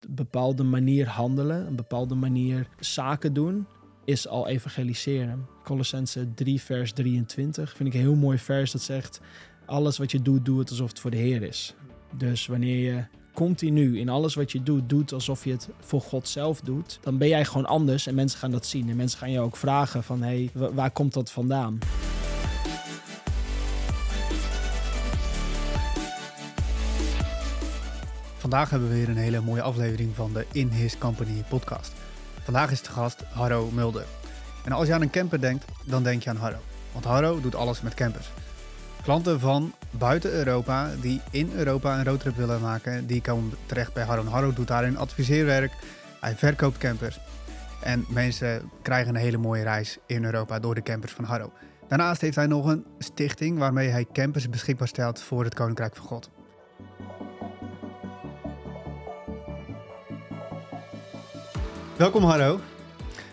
Een bepaalde manier handelen, een bepaalde manier zaken doen, is al evangeliseren. Colossense 3, vers 23 vind ik een heel mooi vers dat zegt: Alles wat je doet, doe het alsof het voor de Heer is. Dus wanneer je continu in alles wat je doet, doet alsof je het voor God zelf doet, dan ben jij gewoon anders en mensen gaan dat zien. En mensen gaan je ook vragen van, hé, hey, waar komt dat vandaan? Vandaag hebben we weer een hele mooie aflevering van de In His Company podcast. Vandaag is de gast Harro Mulder. En als je aan een camper denkt, dan denk je aan Harro. Want Harro doet alles met campers. Klanten van buiten Europa die in Europa een roadtrip willen maken, die komen terecht bij Harro. Harro doet daarin adviseerwerk, hij verkoopt campers. En mensen krijgen een hele mooie reis in Europa door de campers van Harro. Daarnaast heeft hij nog een stichting waarmee hij campers beschikbaar stelt voor het Koninkrijk van God. Welkom Harro.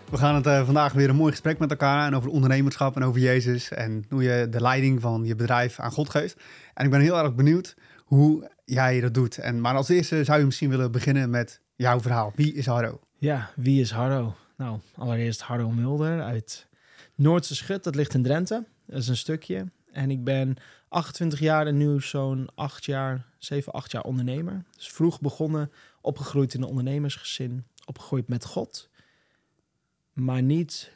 We gaan het uh, vandaag weer een mooi gesprek met elkaar en over ondernemerschap en over Jezus en hoe je de leiding van je bedrijf aan God geeft. En ik ben heel erg benieuwd hoe jij dat doet. En, maar als eerste zou je misschien willen beginnen met jouw verhaal. Wie is Harro? Ja, wie is Harro? Nou, allereerst Harro Mulder uit Noordse Schut, dat ligt in Drenthe. Dat is een stukje. En ik ben 28 jaar en nu zo'n 8 jaar, 7, 8 jaar ondernemer. Dus vroeg begonnen, opgegroeid in een ondernemersgezin, opgegroeid met God maar niet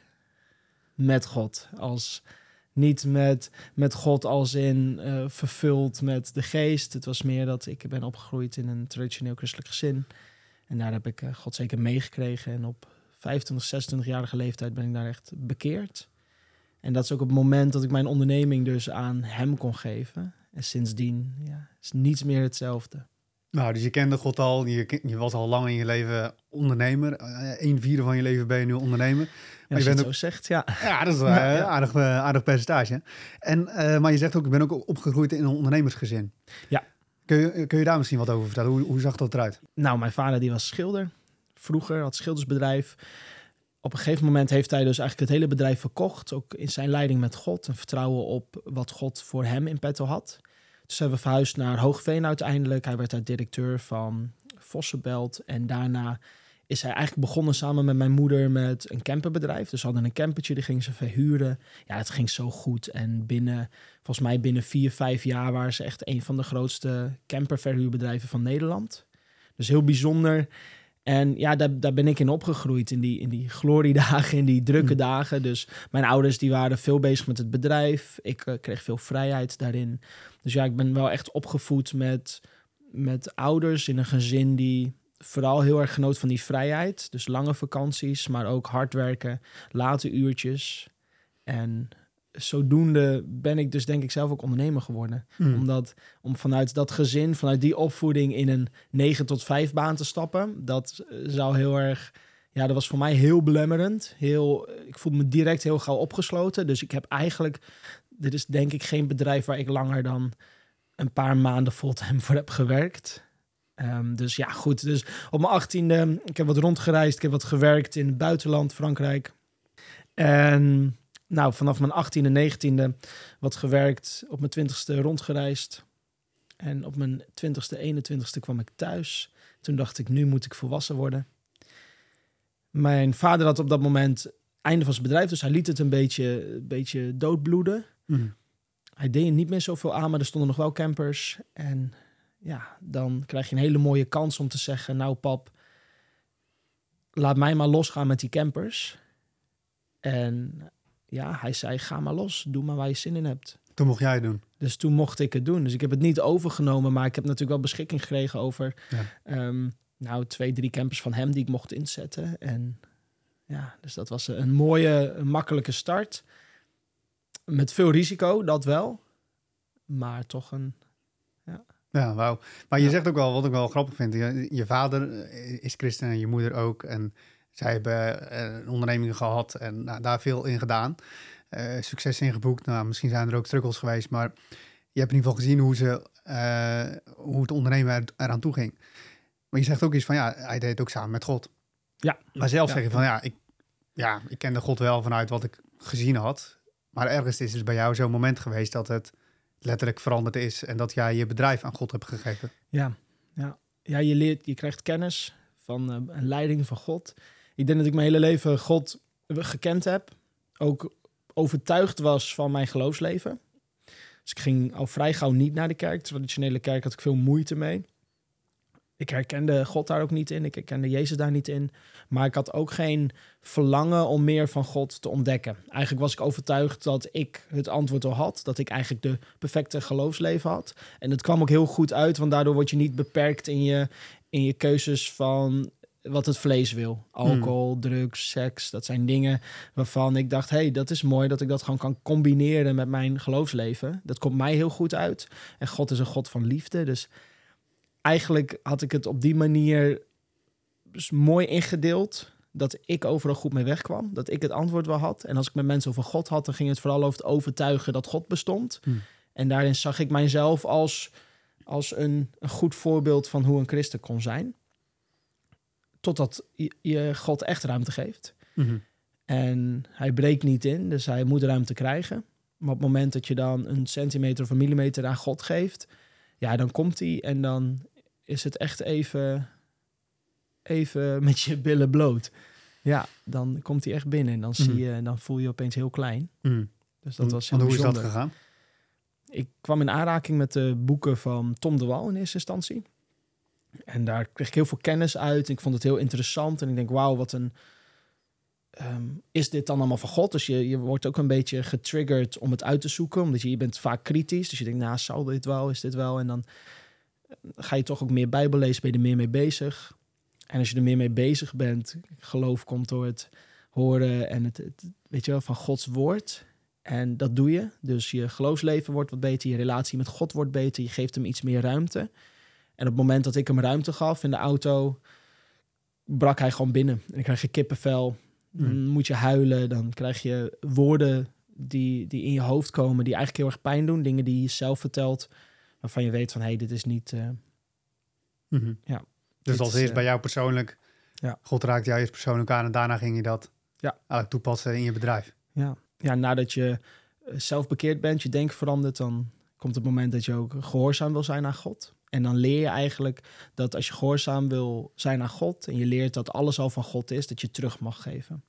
met God. Als, niet met, met God als in uh, vervuld met de geest. Het was meer dat ik ben opgegroeid in een traditioneel christelijk gezin. En daar heb ik uh, God zeker meegekregen. En op 25, 26-jarige leeftijd ben ik daar echt bekeerd. En dat is ook het moment dat ik mijn onderneming dus aan hem kon geven. En sindsdien ja, is niets meer hetzelfde. Nou, dus je kende God al, je, je was al lang in je leven ondernemer. Een eh, vierde van je leven ben je nu ondernemer. Maar je, bent ook... zo zegt, ja. Ja, dat is een ja, Aardig, uh, aardig percentage. En, uh, maar je zegt ook, ik ben ook opgegroeid in een ondernemersgezin. Ja. Kun je, kun je daar misschien wat over vertellen? Hoe, hoe zag dat eruit? Nou, mijn vader die was schilder. Vroeger had schildersbedrijf. Op een gegeven moment heeft hij dus eigenlijk het hele bedrijf verkocht. Ook in zijn leiding met God. En vertrouwen op wat God voor hem in petto had. Dus hebben verhuisd naar Hoogveen uiteindelijk. Hij werd daar directeur van Vossenbelt. En daarna is hij eigenlijk begonnen samen met mijn moeder met een camperbedrijf. Dus ze hadden een campertje, die gingen ze verhuren. Ja, het ging zo goed. En binnen, volgens mij binnen vier, vijf jaar waren ze echt een van de grootste camperverhuurbedrijven van Nederland. Dus heel bijzonder. En ja, daar, daar ben ik in opgegroeid, in die, in die gloriedagen, in die drukke hm. dagen. Dus mijn ouders die waren veel bezig met het bedrijf. Ik uh, kreeg veel vrijheid daarin. Dus ja, ik ben wel echt opgevoed met, met ouders in een gezin die vooral heel erg genoot van die vrijheid. Dus lange vakanties, maar ook hard werken, late uurtjes. En zodoende ben ik dus denk ik zelf ook ondernemer geworden. Hmm. Omdat om vanuit dat gezin, vanuit die opvoeding in een 9 tot 5 baan te stappen, dat zou heel erg. Ja, dat was voor mij heel belemmerend. Heel, ik voelde me direct heel gauw opgesloten. Dus ik heb eigenlijk dit is denk ik geen bedrijf waar ik langer dan een paar maanden fulltime voor heb gewerkt. Um, dus ja, goed. Dus op mijn achttiende, ik heb wat rondgereisd. Ik heb wat gewerkt in het buitenland, Frankrijk. En nou, vanaf mijn achttiende, negentiende wat gewerkt. Op mijn twintigste rondgereisd. En op mijn twintigste, eenentwintigste kwam ik thuis. Toen dacht ik, nu moet ik volwassen worden. Mijn vader had op dat moment einde van zijn bedrijf, dus hij liet het een beetje, een beetje doodbloeden. Mhm. Hij deed niet meer zoveel aan, maar er stonden nog wel campers. En ja, dan krijg je een hele mooie kans om te zeggen: Nou, pap, laat mij maar losgaan met die campers. En ja, hij zei: Ga maar los, doe maar waar je zin in hebt. Toen mocht jij het doen. Dus toen mocht ik het doen. Dus ik heb het niet overgenomen, maar ik heb natuurlijk wel beschikking gekregen over. Ja. Ehm, nou, twee, drie campers van hem die ik mocht inzetten. En ja, dus dat was een mooie, een makkelijke start. Met veel risico, dat wel. Maar toch een. Ja, ja wauw. Maar je zegt ook wel, wat ik wel grappig vind. Je, je, vader is christen en je moeder ook. En zij hebben eh, een onderneming gehad en nou, daar veel in gedaan. Uh, succes in geboekt. Nou, misschien zijn er ook struggles geweest. Maar je hebt in ieder geval gezien hoe, ze, uh, hoe het ondernemen er, eraan toe ging. Maar je zegt ook iets van, ja, hij deed het ook samen met God. Ja. Maar zelf zeg je van, ja ik, ja, ik kende God wel vanuit wat ik gezien had. Maar ergens is het bij jou zo'n moment geweest dat het letterlijk veranderd is en dat jij je bedrijf aan God hebt gegeven. Ja, ja. ja je leert, je krijgt kennis van uh, een leiding van God. Ik denk dat ik mijn hele leven God gekend heb. Ook overtuigd was van mijn geloofsleven. Dus ik ging al vrij gauw niet naar de kerk. Traditionele kerk had ik veel moeite mee. Ik herkende God daar ook niet in. Ik herkende Jezus daar niet in. Maar ik had ook geen verlangen om meer van God te ontdekken. Eigenlijk was ik overtuigd dat ik het antwoord al had. Dat ik eigenlijk de perfecte geloofsleven had. En het kwam ook heel goed uit, want daardoor word je niet beperkt in je, in je keuzes van wat het vlees wil. Alcohol, hmm. drugs, seks. Dat zijn dingen waarvan ik dacht: hey, dat is mooi dat ik dat gewoon kan combineren met mijn geloofsleven. Dat komt mij heel goed uit. En God is een God van liefde. Dus eigenlijk had ik het op die manier dus mooi ingedeeld. Dat ik overal goed mee wegkwam. Dat ik het antwoord wel had. En als ik met mensen over God had, dan ging het vooral over het overtuigen dat God bestond. Hmm. En daarin zag ik mijzelf als, als een, een goed voorbeeld van hoe een christen kon zijn. Totdat je, God echt ruimte geeft. Mhm. En hij breekt niet in, dus hij moet ruimte krijgen. Maar op het moment dat je dan een centimeter of een millimeter aan God geeft, ja, dan komt hij en dan is het echt even, even met je billen bloot. Ja, dan komt hij echt binnen en dan, zie mhm. je, dan voel je, je opeens heel klein. Mhm. Dus dat was heel Hoe is dat gegaan? Ik kwam in aanraking met de boeken van Tom de Wal in eerste instantie. En daar kreeg ik heel veel kennis uit. Ik vond het heel interessant. En ik denk, wauw, wat een... Ehm, is dit dan allemaal van God? Dus je, je wordt ook een beetje getriggerd om het uit te zoeken. Omdat je, je bent vaak kritisch. Dus je denkt, nou, zal dit wel? Is dit wel? En dan eh, ga je toch ook meer Bijbel lezen, ben je er meer mee bezig. En als je er meer mee bezig bent, geloof komt door het horen en het, weet je wel, van Gods woord. En dat doe je. Dus je geloofsleven wordt wat beter, je relatie met God wordt beter, je geeft hem iets meer ruimte. En op het moment dat ik hem ruimte gaf in de auto, brak hij gewoon binnen. En dan krijg je kippenvel, hmm. moet je huilen, dan krijg je woorden die, die in je hoofd komen, die eigenlijk heel erg pijn doen. Dingen die je zelf vertelt, waarvan je weet van, hé, hey, dit is niet... Uh, ja, dus als eerst uh, bij jou persoonlijk, ja. God raakt jou eerst persoonlijk aan en daarna ging je dat ja. eigenlijk toepassen in je bedrijf. Ja, ja nadat je eh, zelf bekeerd bent, je denken verandert, dan komt het moment dat je ook gehoorzaam wil zijn aan God. En dan leer je eigenlijk dat als je gehoorzaam wil zijn aan God en je leert dat alles al van God is, dat je terug mag geven.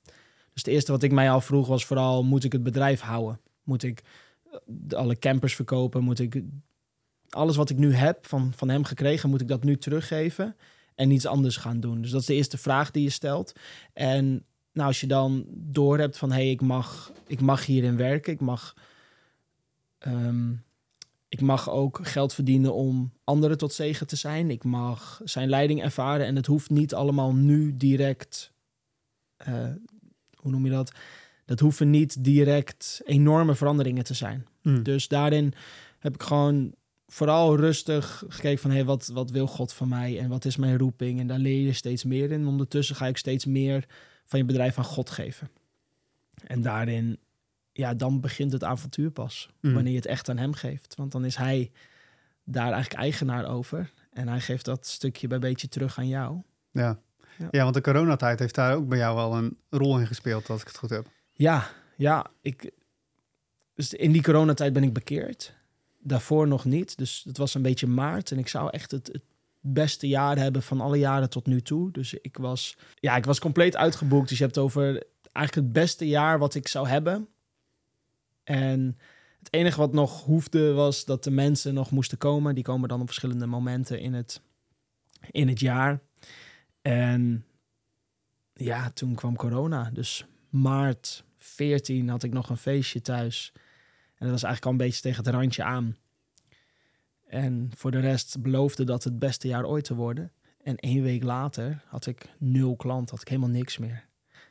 Dus het eerste wat ik mij al vroeg was vooral, moet ik het bedrijf houden? Moet ik eh, alle campers verkopen? Moet ik alles wat ik nu heb van, van hem gekregen, moet ik dat nu teruggeven en iets anders gaan doen? Dus dat is de eerste vraag die je stelt. En nou, als je dan door hebt van, hé, hey, ik, mag, ik mag hierin werken, ik mag... Ehm, ik mag ook geld verdienen om anderen tot zegen te zijn. Ik mag zijn leiding ervaren en het hoeft niet allemaal nu direct. Uh, hoe noem je dat? Dat hoeven niet direct enorme veranderingen te zijn. Hmm. Dus daarin heb ik gewoon vooral rustig gekeken van hey, wat, wat wil God van mij en wat is mijn roeping? En daar leer je steeds meer in. Ondertussen ga ik steeds meer van je bedrijf aan God geven. En daarin ja, dan begint het avontuur pas. Mm. Wanneer je het echt aan hem geeft. Want dan is hij daar eigenlijk eigenaar over. En hij geeft dat stukje bij beetje terug aan jou. Ja. ja. Ja. want de coronatijd heeft daar ook bij jou wel een rol in gespeeld, als ik het goed heb. Ja, ja. Ik, dus in die coronatijd ben ik bekeerd. Daarvoor nog niet. Dus het was een beetje maart. En ik zou echt het, het beste jaar hebben van alle jaren tot nu toe. Dus ik was, ja, ik was compleet uitgeboekt. Dus je hebt over eigenlijk het beste jaar wat ik zou hebben. En het enige wat nog hoefde was dat de mensen nog moesten komen. Die komen dan op verschillende momenten in het, in het jaar. En ja, toen kwam corona. Dus maart 14 had ik nog een feestje thuis. En dat was eigenlijk al een beetje tegen het randje aan. En voor de rest beloofde dat het beste jaar ooit te worden. En één week later had ik nul klant, had ik helemaal niks meer.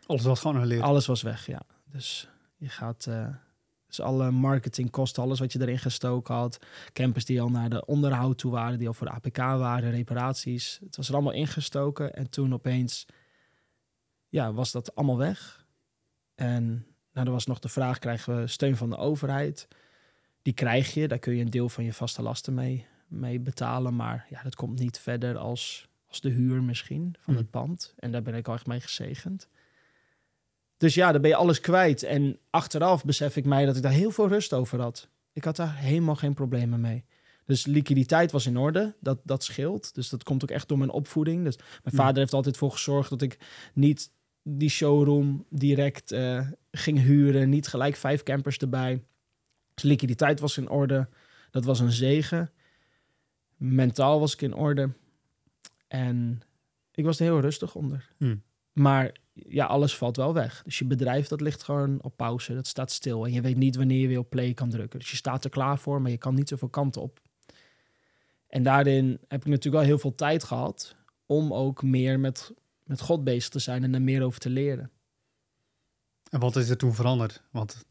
Alles was gewoon geleerd. Alles was weg, ja. Dus je gaat, uh, dus alle marketingkosten, alles wat je erin gestoken had. Campers die al naar de onderhoud toe waren, die al voor de APK waren, reparaties. Het was er allemaal ingestoken. En toen opeens ja, was dat allemaal weg. En nou, er was nog de vraag, krijgen we steun van de overheid? Die krijg je, daar kun je een deel van je vaste lasten mee, mee betalen. Maar ja, dat komt niet verder als, als de huur misschien van het hmm. pand. En daar ben ik al echt mee gezegend. Dus ja, dan ben je alles kwijt. En achteraf besef ik mij dat ik daar heel veel rust over had. Ik had daar helemaal geen problemen mee. Dus liquiditeit was in orde, dat, dat scheelt. Dus dat komt ook echt door mijn opvoeding. Dus mijn vader heeft altijd voor gezorgd dat ik niet die showroom direct uh, ging huren. Niet gelijk vijf campers erbij. Dus liquiditeit was in orde. Dat was een zegen. Mentaal was ik in orde. En ik was er heel rustig onder. Hmm. Maar ja, alles valt wel weg. Dus je bedrijf dat ligt gewoon op pauze. Dat staat stil. En je weet niet wanneer je weer op play kan drukken. Dus je staat er klaar voor, maar je kan niet zoveel kanten op. En daarin heb ik natuurlijk wel heel veel tijd gehad om ook meer met, met God bezig te zijn en er meer over te leren. En wat is er toen veranderd? Want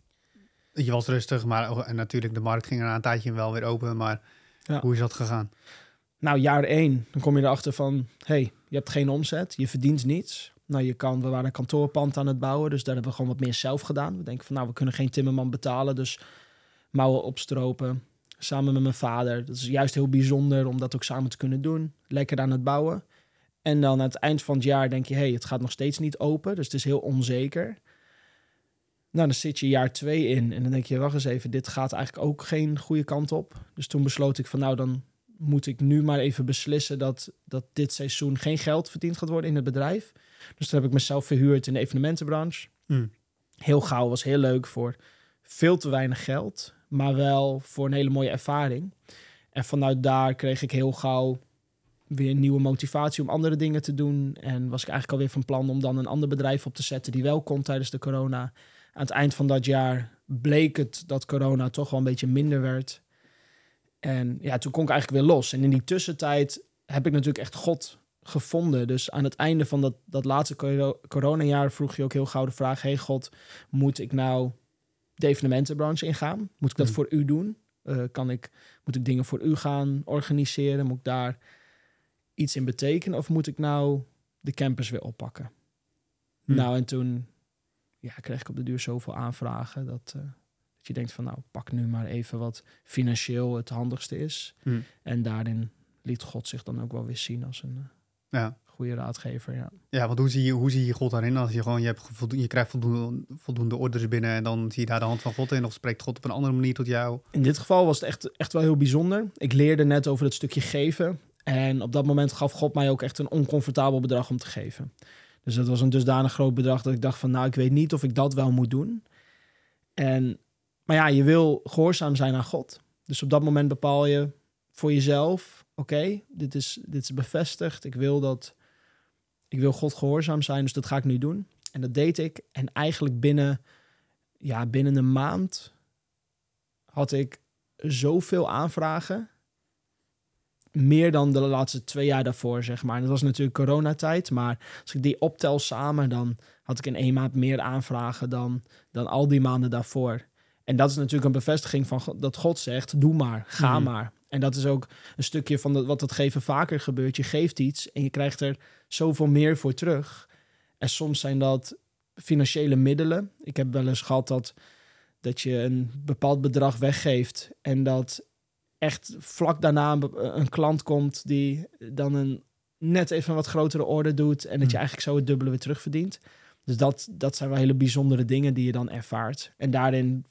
je was rustig, maar en natuurlijk de markt ging er na een tijdje wel weer open. Maar ja. hoe is dat gegaan? Nou, jaar één, dan kom je erachter van, hey, je hebt geen omzet, je verdient niets. Nou, je kan, we waren een kantoorpand aan het bouwen, dus daar hebben we gewoon wat meer zelf gedaan. We denken van, nou, we kunnen geen timmerman betalen, dus mouwen opstropen. Samen met mijn vader. Dat is juist heel bijzonder om dat ook samen te kunnen doen. Lekker aan het bouwen. En dan aan het eind van het jaar denk je, hey, het gaat nog steeds niet open, dus het is heel onzeker. Nou, dan zit je jaar twee in en dan denk je, wacht eens even, dit gaat eigenlijk ook geen goede kant op. Dus toen besloot ik van, nou, dan moet ik nu maar even beslissen dat, dat dit seizoen geen geld verdiend gaat worden in het bedrijf. Dus toen heb ik mezelf verhuurd in de evenementenbranche. Hmm. Heel gauw, was heel leuk voor veel te weinig geld, maar wel voor een hele mooie ervaring. En vanuit daar kreeg ik heel gauw weer nieuwe motivatie om andere dingen te doen. En was ik eigenlijk alweer van plan om dan een ander bedrijf op te zetten die wel kon tijdens de corona. Aan het eind van dat jaar bleek het dat corona toch wel een beetje minder werd. En ja, toen kon ik eigenlijk weer los. En in die tussentijd heb ik natuurlijk echt God gevonden. Dus aan het einde van dat, dat laatste coronajaar vroeg je ook heel gauw de vraag: Hey God, moet ik nou de evenementenbranche ingaan? Moet ik dat hmm. voor u doen? Uh, kan ik, moet ik dingen voor u gaan organiseren? Moet ik daar iets in betekenen? Of moet ik nou de campus weer oppakken? Hmm. Nou, en toen ja, kreeg ik op de duur zoveel aanvragen dat, uh, dat je denkt van nou, pak nu maar even wat financieel het handigste is. Hmm. En daarin liet God zich dan ook wel weer zien als een uh, ja. goede raadgever. Ja. ja, want hoe zie, je, hoe zie je God daarin? Als je gewoon, je, hebt voldoende, je krijgt voldoende, voldoende orders binnen en dan zie je daar de hand van God in of spreekt God op een andere manier tot jou? In dit geval was het echt, echt wel heel bijzonder. Ik leerde net over het stukje geven. En op dat moment gaf God mij ook echt een oncomfortabel bedrag om te geven. Dus dat was een dusdanig groot bedrag dat ik dacht van nou, ik weet niet of ik dat wel moet doen. En, maar ja, je wil gehoorzaam zijn aan God. Dus op dat moment bepaal je voor jezelf, oké, dit, is, dit is bevestigd. Ik wil dat, ik wil God gehoorzaam zijn, dus dat ga ik nu doen. En dat deed ik. En eigenlijk binnen, ja, binnen een maand had ik zoveel aanvragen meer dan de laatste twee jaar daarvoor, zeg maar. En dat was natuurlijk coronatijd, maar als ik die optel samen, dan had ik in één maand meer aanvragen dan, dan al die maanden daarvoor. En dat is natuurlijk een bevestiging van dat God zegt, doe maar, ga mhm. maar. En dat is ook een stukje van de, wat dat geven vaker gebeurt. Je geeft iets en je krijgt er zoveel meer voor terug. En soms zijn dat financiële middelen. Ik heb wel eens gehad dat, dat je een bepaald bedrag weggeeft en dat echt vlak daarna een, klant komt die dan een net even een wat grotere orde doet en dat je hmm. eigenlijk zo het dubbele weer terugverdient. Dus dat, dat zijn wel hele bijzondere dingen die je dan ervaart. En daarin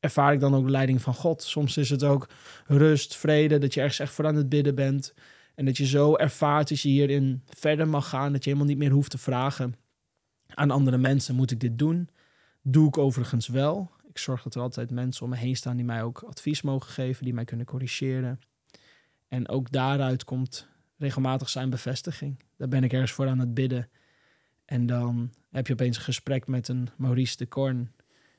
ervaar ik dan ook de leiding van God. Soms is het ook rust, vrede, dat je ergens echt voor aan het bidden bent. En dat je zo ervaart dat je hierin verder mag gaan, dat je helemaal niet meer hoeft te vragen aan andere mensen: moet ik dit doen? Doe ik overigens wel ik zorg dat er altijd mensen om me heen staan die mij ook advies mogen geven, die mij kunnen corrigeren. En ook daaruit komt regelmatig zijn bevestiging. Daar ben ik ergens voor aan het bidden. En dan heb je opeens een gesprek met een Maurice de Korn.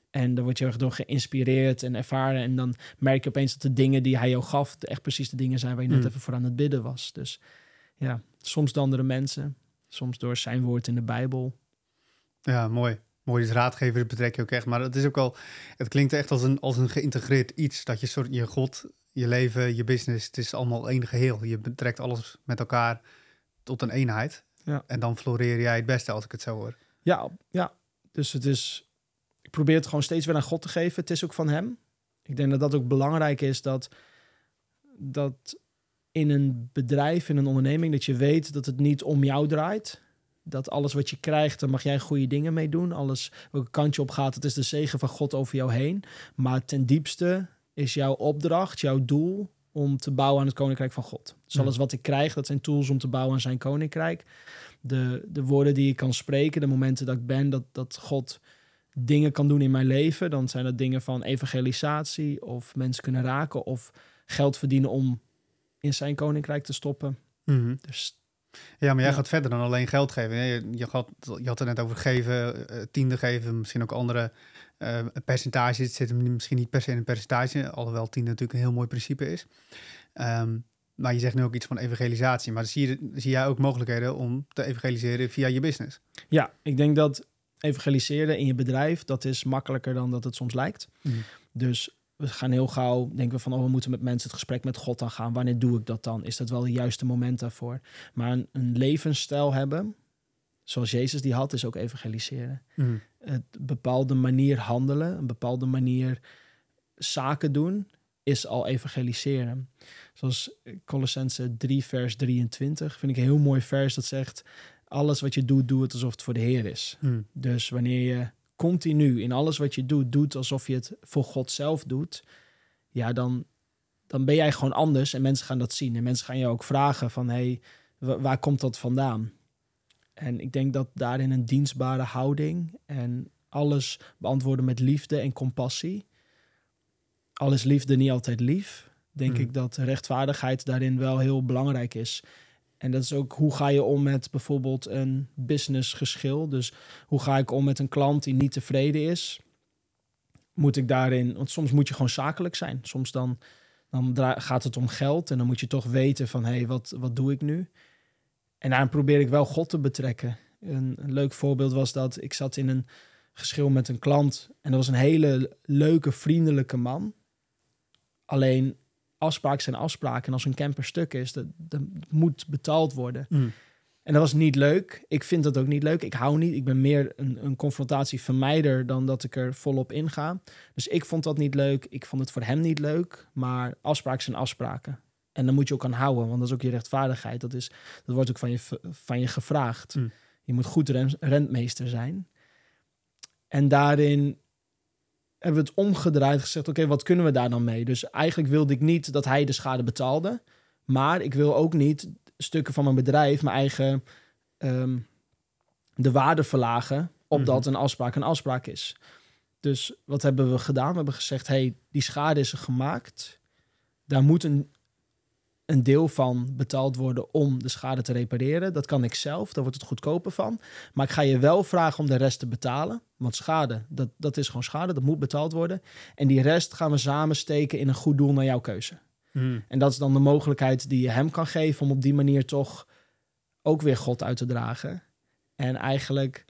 En dan word je erg door geïnspireerd en ervaren. En dan merk je opeens dat de dingen die hij jou gaf, echt precies de dingen zijn waar je net hmm. even voor aan het bidden was. Dus ja, soms door andere mensen, soms door zijn woord in de Bijbel. Ja, mooi. Mooi, dus raadgevers betrek je ook echt. Maar het is ook al, het klinkt echt als een, als een geïntegreerd iets. Dat je soort, je God, je leven, je business, het is allemaal één geheel. Je betrekt alles met elkaar tot een eenheid. Ja. En dan floreer jij het beste als ik het zo hoor. Ja, ja. Dus het is, ik probeer het gewoon steeds weer aan God te geven. Het is ook van hem. Ik denk dat dat ook belangrijk is dat, dat in een bedrijf, in een onderneming, dat je weet dat het niet om jou draait dat alles wat je krijgt, daar mag jij goede dingen mee doen. Alles welke kant je op gaat, het is de zegen van God over jou heen. Maar ten diepste is jouw opdracht, jouw doel, om te bouwen aan het koninkrijk van God. Dus alles wat ik krijg, dat zijn tools om te bouwen aan zijn koninkrijk. De, de woorden die ik kan spreken, de momenten dat ik ben, dat, dat God dingen kan doen in mijn leven, dan zijn dat dingen van evangelisatie of mensen kunnen raken of geld verdienen om in zijn koninkrijk te stoppen. Mhm. Dus Ja, maar jij Ja. gaat verder dan alleen geld geven. Je, je, had, je had het net over geven, eh, tiende geven, misschien ook andere eh, percentages. Het zit hem misschien niet per se in een percentage, alhoewel tiende natuurlijk een heel mooi principe is. Ehm, maar je zegt nu ook iets van evangelisatie. Maar zie, je, zie jij ook mogelijkheden om te evangeliseren via je business? ja, ik denk dat evangeliseren in je bedrijf, dat is makkelijker dan dat het soms lijkt. Mhm. Dus we gaan heel gauw denken we van, oh, we moeten met mensen het gesprek met God aangaan. Wanneer doe ik dat dan? Is dat wel het juiste moment daarvoor? Maar een, een levensstijl hebben, zoals Jezus die had, is ook evangeliseren. Mhm. Een bepaalde manier handelen, een bepaalde manier zaken doen, is al evangeliseren. Zoals Colossense 3, vers 23, vind ik een heel mooi vers dat zegt, alles wat je doet, doe het alsof het voor de Heer is. Mhm. Dus wanneer je continu in alles wat je doet, doet alsof je het voor God zelf doet, ja, dan, dan ben jij gewoon anders en mensen gaan dat zien. En mensen gaan je ook vragen van, hey, wa- waar komt dat vandaan? En ik denk dat daarin een dienstbare houding en alles beantwoorden met liefde en compassie. Al is liefde niet altijd lief, denk Mhm. ik dat rechtvaardigheid daarin wel heel belangrijk is. En dat is ook hoe ga je om met bijvoorbeeld een businessgeschil. Dus hoe ga ik om met een klant die niet tevreden is? Moet ik daarin, want soms moet je gewoon zakelijk zijn. Soms dan, dan gaat het om geld en dan moet je toch weten van hé, hey, wat, wat doe ik nu? En daarin probeer ik wel God te betrekken. Een, een leuk voorbeeld was dat ik zat in een geschil met een klant en dat was een hele leuke, vriendelijke man. Alleen afspraken zijn afspraken en als een camper stuk is, dat, dat moet betaald worden. Mhm. En dat was niet leuk. Ik vind dat ook niet leuk. Ik hou niet. Ik ben meer een, een confrontatievermijder dan dat ik er volop in ga. Dus ik vond dat niet leuk. Ik vond het voor hem niet leuk. Maar afspraken zijn afspraken. En dan moet je ook aan houden, want dat is ook je rechtvaardigheid. Dat, is, dat wordt ook van je, van je gevraagd. Mm. Je moet goed ren- rentmeester zijn. En daarin hebben we het omgedraaid gezegd, oké, wat kunnen we daar dan mee? Dus eigenlijk wilde ik niet dat hij de schade betaalde. Maar ik wil ook niet stukken van mijn bedrijf, mijn eigen, ehm, de waarde verlagen, opdat een afspraak een afspraak is. Dus wat hebben we gedaan? We hebben gezegd, hey, die schade is er gemaakt. Daar moet een, een deel van betaald worden om de schade te repareren. Dat kan ik zelf, daar wordt het goedkoper van. Maar ik ga je wel vragen om de rest te betalen. Want schade, dat, dat is gewoon schade, dat moet betaald worden. En die rest gaan we samen steken in een goed doel naar jouw keuze. Mhm. En dat is dan de mogelijkheid die je hem kan geven om op die manier toch ook weer God uit te dragen. En eigenlijk,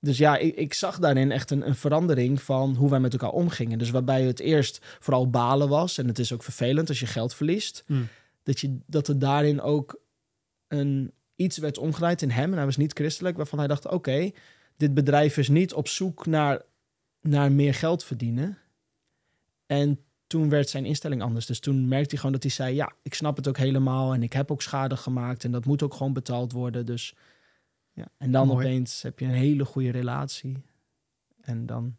dus ja, ik, ik zag daarin echt een, een verandering van hoe wij met elkaar omgingen. Dus waarbij het eerst vooral balen was, en het is ook vervelend als je geld verliest, Mm. dat, je, dat er daarin ook een, iets werd omgedraaid in hem, en hij was niet christelijk, waarvan hij dacht, oké, dit bedrijf is niet op zoek naar, naar meer geld verdienen. En toen werd zijn instelling anders. Dus toen merkte hij gewoon dat hij zei: Ja, ik snap het ook helemaal. En ik heb ook schade gemaakt. En dat moet ook gewoon betaald worden. Dus ja. En dan Mooi. opeens heb je een hele goede relatie. En dan,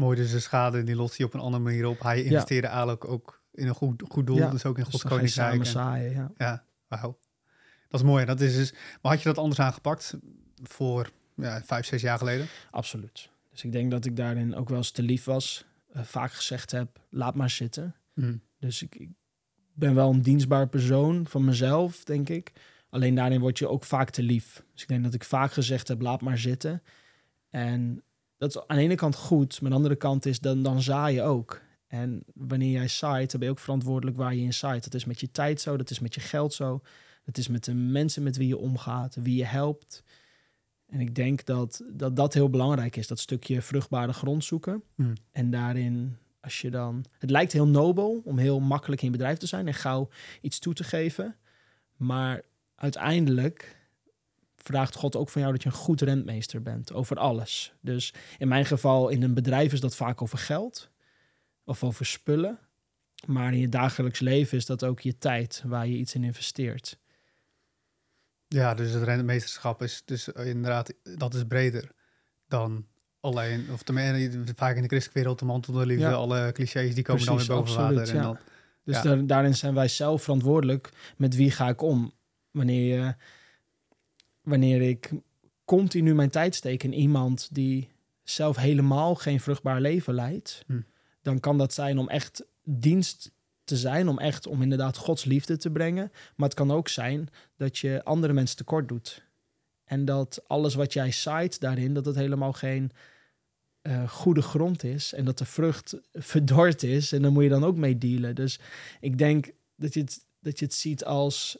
Mooi, dus de schade die lost hij op een andere manier op. Hij investeerde eigenlijk ook in een goed, goed doel, Ja, dus ook in dus Gods koninkrijk. en-. Ja. Ja, wauw. Dat is mooi. Dat is dus, maar had je dat anders aangepakt voor ja, vijf, zes jaar geleden? Absoluut. Dus ik denk dat ik daarin ook wel eens te lief was. Eh, vaak gezegd heb: Laat maar zitten. Mhm. Dus ik, ik ben wel een dienstbaar persoon van mezelf, denk ik. Alleen daarin word je ook vaak te lief. Dus ik denk dat ik vaak gezegd heb, laat maar zitten. En dat is aan de ene kant goed, maar aan de andere kant is dan, dan zaai je ook. En wanneer jij zaait, dan ben je ook verantwoordelijk waar je in zaait. Dat is met je tijd zo, dat is met je geld zo. Dat is met de mensen met wie je omgaat, wie je helpt. En ik denk dat dat, dat heel belangrijk is, dat stukje vruchtbare grond zoeken. Mhm. En daarin, als je dan... Het lijkt heel nobel om heel makkelijk in je bedrijf te zijn en gauw iets toe te geven. Maar uiteindelijk vraagt God ook van jou dat je een goed rentmeester bent over alles. Dus in mijn geval, in een bedrijf is dat vaak over geld of over spullen. Maar in je dagelijks leven is dat ook je tijd waar je iets in investeert. Ja, dus het rentmeesterschap is dus eh, inderdaad, dat is breder dan alleen, of tenminste vaak in de christelijke wereld de mantel de liefde, Ja. alle clichés die komen dan weer boven absoluut, water. En ja. dan Dus Ja. daar- daarin zijn wij zelf verantwoordelijk met wie ga ik om. Wanneer, wanneer ik continu mijn tijd steek in iemand die zelf helemaal geen vruchtbaar leven leidt, Hm. dan kan dat zijn om echt dienst te zijn, om echt om inderdaad Gods liefde te brengen. Maar het kan ook zijn dat je andere mensen tekort doet. En dat alles wat jij zaait daarin, dat het helemaal geen eh, goede grond is. En dat de vrucht verdord is. En daar moet je dan ook mee dealen. Dus ik denk dat je het, dat je het ziet als...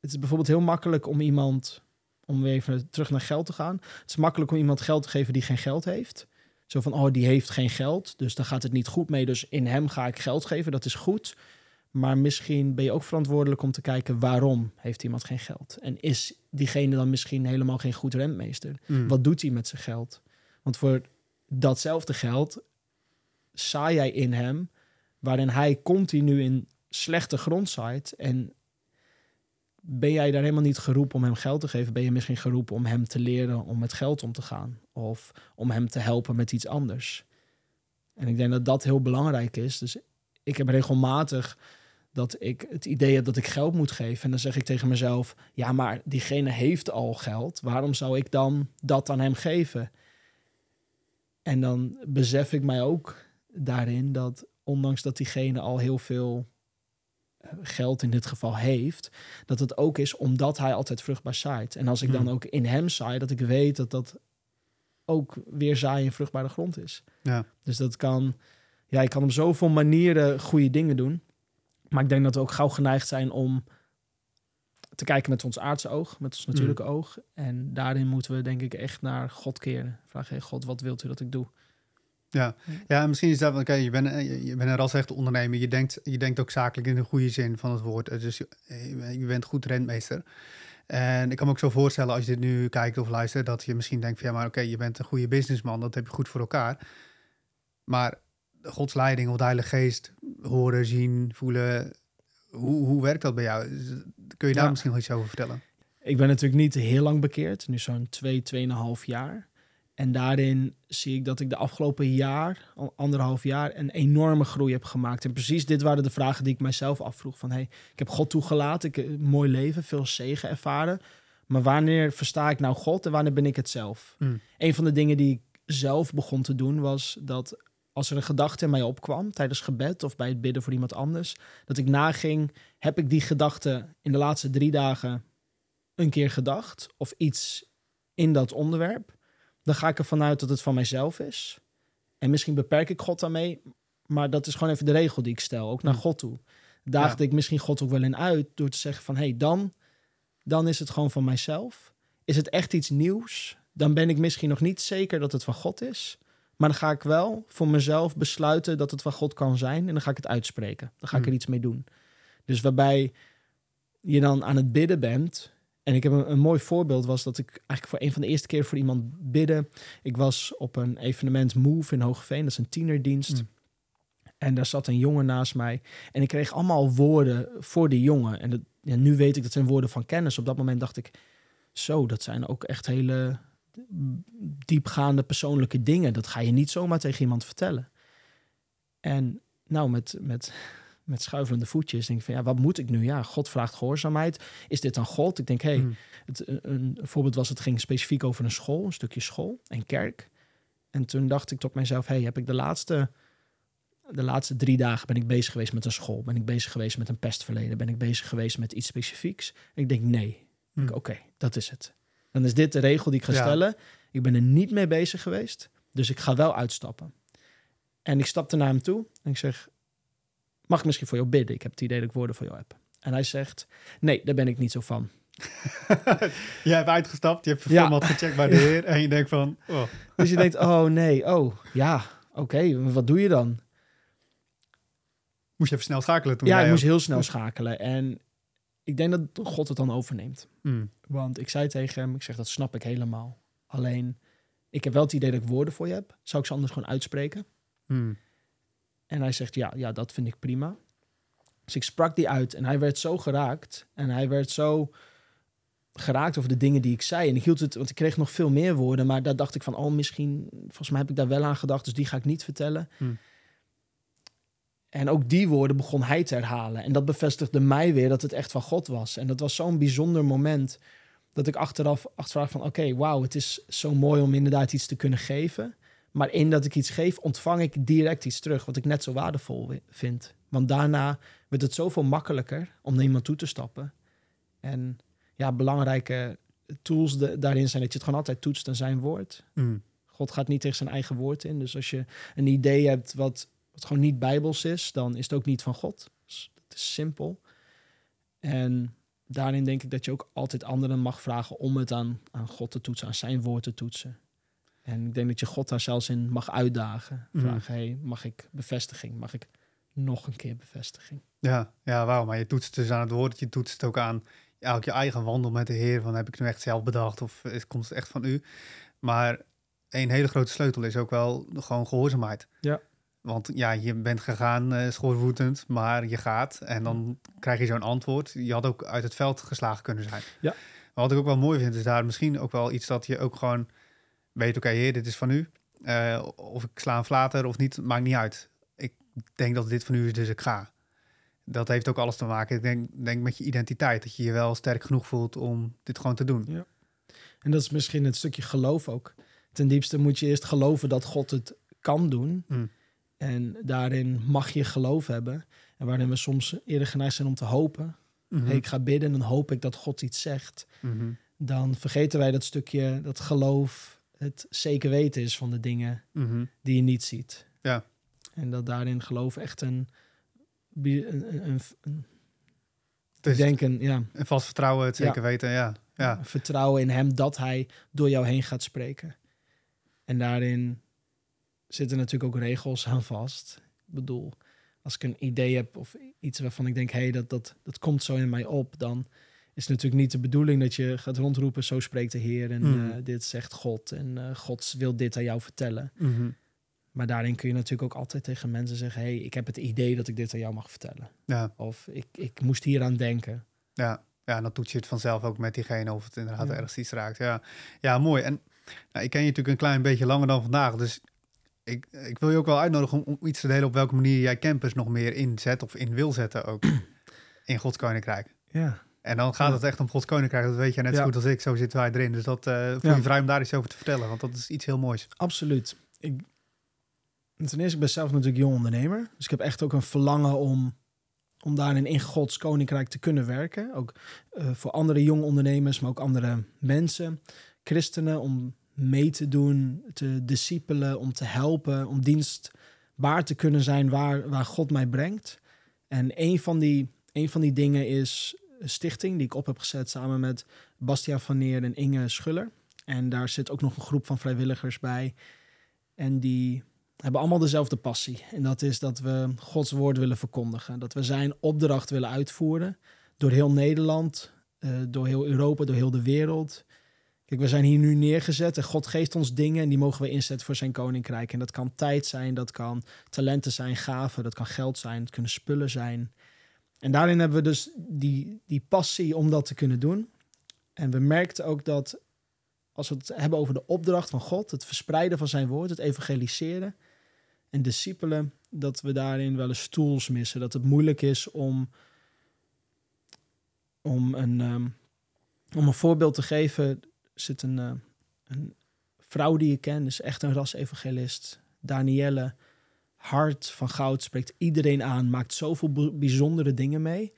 Het is bijvoorbeeld heel makkelijk om iemand... Om weer even terug naar geld te gaan. Het is makkelijk om iemand geld te geven die geen geld heeft. Zo van, oh, die heeft geen geld. Dus daar gaat het niet goed mee. Dus in hem ga ik geld geven. Dat is goed. Maar misschien ben je ook verantwoordelijk om te kijken... waarom heeft iemand geen geld? En is diegene dan misschien helemaal geen goed rentmeester? Mm. Wat doet hij met zijn geld? Want voor datzelfde geld zaai jij in hem, waarin hij continu in slechte grond zaait. En ben jij daar helemaal niet geroepen om hem geld te geven? Ben je misschien geroepen om hem te leren om met geld om te gaan? Of om hem te helpen met iets anders? En ik denk dat dat heel belangrijk is. Dus ik heb regelmatig dat ik het idee heb dat ik geld moet geven. En dan zeg ik tegen mezelf: ja, maar diegene heeft al geld. Waarom zou ik dan dat aan hem geven? En dan besef ik mij ook daarin dat, ondanks dat diegene al heel veel geld in dit geval heeft, dat het ook is omdat hij altijd vruchtbaar zaait. En als ik dan Hmm. ook in hem zaai, dat ik weet dat dat ook weer zaaien in vruchtbare grond is. Ja. Dus dat kan, ja, je kan op zoveel manieren goede dingen doen. Maar ik denk dat we ook gauw geneigd zijn om te kijken met ons aardse oog, met ons natuurlijke oog. En daarin moeten we denk ik echt naar God keren. Vraag, hey God, wat wilt u dat ik doe? Ja, ja en misschien is dat, oké, je, bent, een- je, bent een ras-echte ondernemer. Je denkt, je denkt ook zakelijk in de goede zin van het woord. Eh, Dus je, je bent goed rentmeester. En ik kan me ook zo voorstellen als je dit nu kijkt of luistert, dat je misschien denkt van ja, maar oké, je bent een goede businessman, dat heb je goed voor elkaar. Maar Gods leiding of de Heilige Geest horen, zien, voelen, hoe, hoe werkt dat bij jou? Kun je daar Ja. misschien nog iets over vertellen? Ik ben natuurlijk niet heel lang bekeerd, nu zo'n twee, tweeënhalf jaar. En daarin zie ik dat ik de afgelopen jaar, al anderhalf jaar, een enorme groei heb gemaakt. En precies dit waren de vragen die ik mijzelf afvroeg. Van hey, ik heb God toegelaten, ik heb een mooi leven, veel zegen ervaren. Maar wanneer versta ik nou God en wanneer ben ik het zelf? Hmm. Een van de dingen die ik zelf begon te doen was dat als er een gedachte in mij opkwam tijdens gebed of bij het bidden voor iemand anders, dat ik naging, heb ik die gedachte in de laatste drie dagen een keer gedacht of iets in dat onderwerp, dan ga ik ervan uit dat het van mijzelf is. En misschien beperk ik God daarmee, maar dat is gewoon even de regel die ik stel, ook naar Hm. God toe. Daagde ik misschien God ook wel in uit door te zeggen van, hé, hey, dan, dan is het gewoon van mijzelf. Is het echt iets nieuws? Dan ben ik misschien nog niet zeker dat het van God is. Maar dan ga ik wel voor mezelf besluiten dat het van God kan zijn. En dan ga ik het uitspreken. Dan ga ik Hm. er iets mee doen. Dus waarbij je dan aan het bidden bent. En ik heb een, een mooi voorbeeld was dat ik eigenlijk voor een van de eerste keer voor iemand bidden. Ik was op een evenement Move in Hoogeveen. Dat is een tienerdienst. Hm. En daar zat een jongen naast mij. En ik kreeg allemaal woorden voor die jongen. En dat, ja, nu weet ik dat zijn woorden van kennis. Op dat moment dacht ik, zo, dat zijn ook echt hele diepgaande persoonlijke dingen. Dat ga je niet zomaar tegen iemand vertellen. En nou, met, met, met schuivelende voetjes denk ik van, ja, wat moet ik nu? Ja, God vraagt gehoorzaamheid. Is dit dan God? Ik denk, hé, hey, Hm. het, een, een voorbeeld was, het ging specifiek over een school, een stukje school en kerk. En toen dacht ik tot mezelf, hey, heb ik de laatste, de laatste drie dagen ben ik bezig geweest met een school? Ben ik bezig geweest met een pestverleden? Ben ik bezig geweest met iets specifieks? En ik denk, nee. Hm. Ik, Oké, dat is het. Dan is dit de regel die ik ga Ja. stellen. Ik ben er niet mee bezig geweest, dus ik ga wel uitstappen. En ik stapte naar hem toe en ik zeg, mag ik misschien voor jou bidden? Ik heb het idee dat ik woorden voor jou heb. En hij zegt, nee, daar ben ik niet zo van. Jij hebt uitgestapt, je hebt je Ja. format gecheckt bij de heer en je denkt van, oh, Dus je denkt, oh nee, oh ja, oké, wat doe je dan? moest je even snel schakelen toen ja, ik moest ook- heel snel schakelen. En ik denk dat God het dan overneemt. Hm. Want ik zei tegen hem, ik zeg, dat snap ik helemaal. Alleen, ik heb wel het idee dat ik woorden voor je heb. Zou ik ze anders gewoon uitspreken? Hm. En hij zegt, ja, ja, dat vind ik prima. Dus ik sprak die uit en hij werd zo geraakt. En hij werd zo geraakt over de dingen die ik zei. En ik hield het, want ik kreeg nog veel meer woorden. Maar daar dacht ik van, oh, misschien, volgens mij heb ik daar wel aan gedacht. Dus die ga ik niet vertellen. Hmm. En ook die woorden begon hij te herhalen. En dat bevestigde mij weer dat het echt van God was. En dat was zo'n bijzonder moment dat ik achteraf achteraf van... oké, wauw, het is zo mooi om inderdaad iets te kunnen geven. Maar in dat ik iets geef, ontvang ik direct iets terug... wat ik net zo waardevol vind. Want daarna werd het zoveel makkelijker om naar iemand toe te stappen. En ja, belangrijke tools daarin zijn dat je het gewoon altijd toetst aan zijn woord. Mm. God gaat niet tegen zijn eigen woord in. Dus als je een idee hebt wat, wat gewoon niet bijbels is, dan is het ook niet van God. Dus het is simpel. En daarin denk ik dat je ook altijd anderen mag vragen om het aan, aan God te toetsen, aan zijn woord te toetsen. En ik denk dat je God daar zelfs in mag uitdagen. Mhm. Vragen, hey, mag ik bevestiging? Mag ik nog een keer bevestiging? Ja, ja, wauw. Maar je toetst dus aan het woord, je toetst ook aan ja, ook je eigen wandel met de Heer. Van heb ik nu echt zelf bedacht of is, komt het echt van u? Maar een hele grote sleutel is ook wel gewoon gehoorzaamheid. Ja. Want ja, je bent gegaan uh, schoorvoetend, maar je gaat en dan krijg je zo'n antwoord. Je had ook uit het veld geslagen kunnen zijn. Ja. Maar wat ik ook wel mooi vind, is daar misschien ook wel iets dat je ook gewoon weet, oké heer, dit is van u. Uh, of ik sla een flater of niet, maakt niet uit. Ik denk dat dit van u is, dus ik ga. Dat heeft ook alles te maken, ik denk, denk met je identiteit. Dat je je wel sterk genoeg voelt om dit gewoon te doen. Ja. En dat is misschien het stukje geloof ook. Ten diepste moet je eerst geloven dat God het kan doen. Mm. En daarin mag je geloof hebben. En waarin we soms eerder geneigd zijn om te hopen. Mhm. Hey, ik ga bidden en dan hoop ik dat God iets zegt. Mhm. Dan vergeten wij dat stukje, dat geloof, het zeker weten is van de dingen Mhm. die je niet ziet. Ja. En dat daarin geloof echt een, een, een, een, een Het is ik denk een, ja, een vast vertrouwen, het Ja. zeker weten, ja. Ja, vertrouwen in hem dat hij door jou heen gaat spreken. En daarin zitten natuurlijk ook regels aan vast. Ik bedoel, als ik een idee heb of iets waarvan ik denk, hé, hey, dat, dat, dat komt zo in mij op, dan is natuurlijk niet de bedoeling dat je gaat rondroepen, zo spreekt de Heer en Hmm. eh, dit zegt God en eh, God wil dit aan jou vertellen. Mhm. Maar daarin kun je natuurlijk ook altijd tegen mensen zeggen, hey, ik heb het idee dat ik dit aan jou mag vertellen. ja, Of ik, ik moest hier aan denken. ja. Ja, en dan toets je het vanzelf ook met diegene of het inderdaad Ja. ergens iets raakt. Ja, ja mooi. En nou, ik ken je natuurlijk een klein beetje langer dan vandaag, dus ik, ik wil je ook wel uitnodigen om, om iets te delen op welke manier jij campus nog meer inzet of in wil zetten ook in Gods Koninkrijk. Ja, En dan gaat het echt om Gods Koninkrijk, dat weet jij net zo goed als ik, zo zitten wij erin. Dus dat eh voel je vrij om daar iets over te vertellen, want dat is iets heel moois. Absoluut. Ik, ten eerste, ik ben zelf natuurlijk jong ondernemer. Dus ik heb echt ook een verlangen om, om daarin in Gods koninkrijk te kunnen werken. Ook eh, voor andere jonge ondernemers, maar ook andere mensen, christenen, om mee te doen, te discipelen, om te helpen, om dienstbaar te kunnen zijn waar, waar God mij brengt. En een van, die, een van die dingen is stichting die ik op heb gezet samen met Bastia van Neer en Inge Schuller. En daar zit ook nog een groep van vrijwilligers bij. En die hebben allemaal dezelfde passie. En dat is dat we Gods woord willen verkondigen. Dat we zijn opdracht willen uitvoeren. Door heel Nederland, eh, door heel Europa, door heel de wereld. Kijk, we zijn hier nu neergezet en God geeft ons dingen en die mogen we inzetten voor zijn koninkrijk. En dat kan tijd zijn, dat kan talenten zijn, gaven, dat kan geld zijn, het kunnen spullen zijn. En daarin hebben we dus die, die passie om dat te kunnen doen. En we merkten ook dat als we het hebben over de opdracht van God, het verspreiden van zijn woord, het evangeliseren en discipelen, dat we daarin wel eens tools missen. Dat het moeilijk is om, om, een, ehm, om een voorbeeld te geven. Er zit een, eh, een vrouw die ik ken, is echt een ras-evangelist. Danielle, hart van goud, spreekt iedereen aan, maakt zoveel bijzondere dingen mee.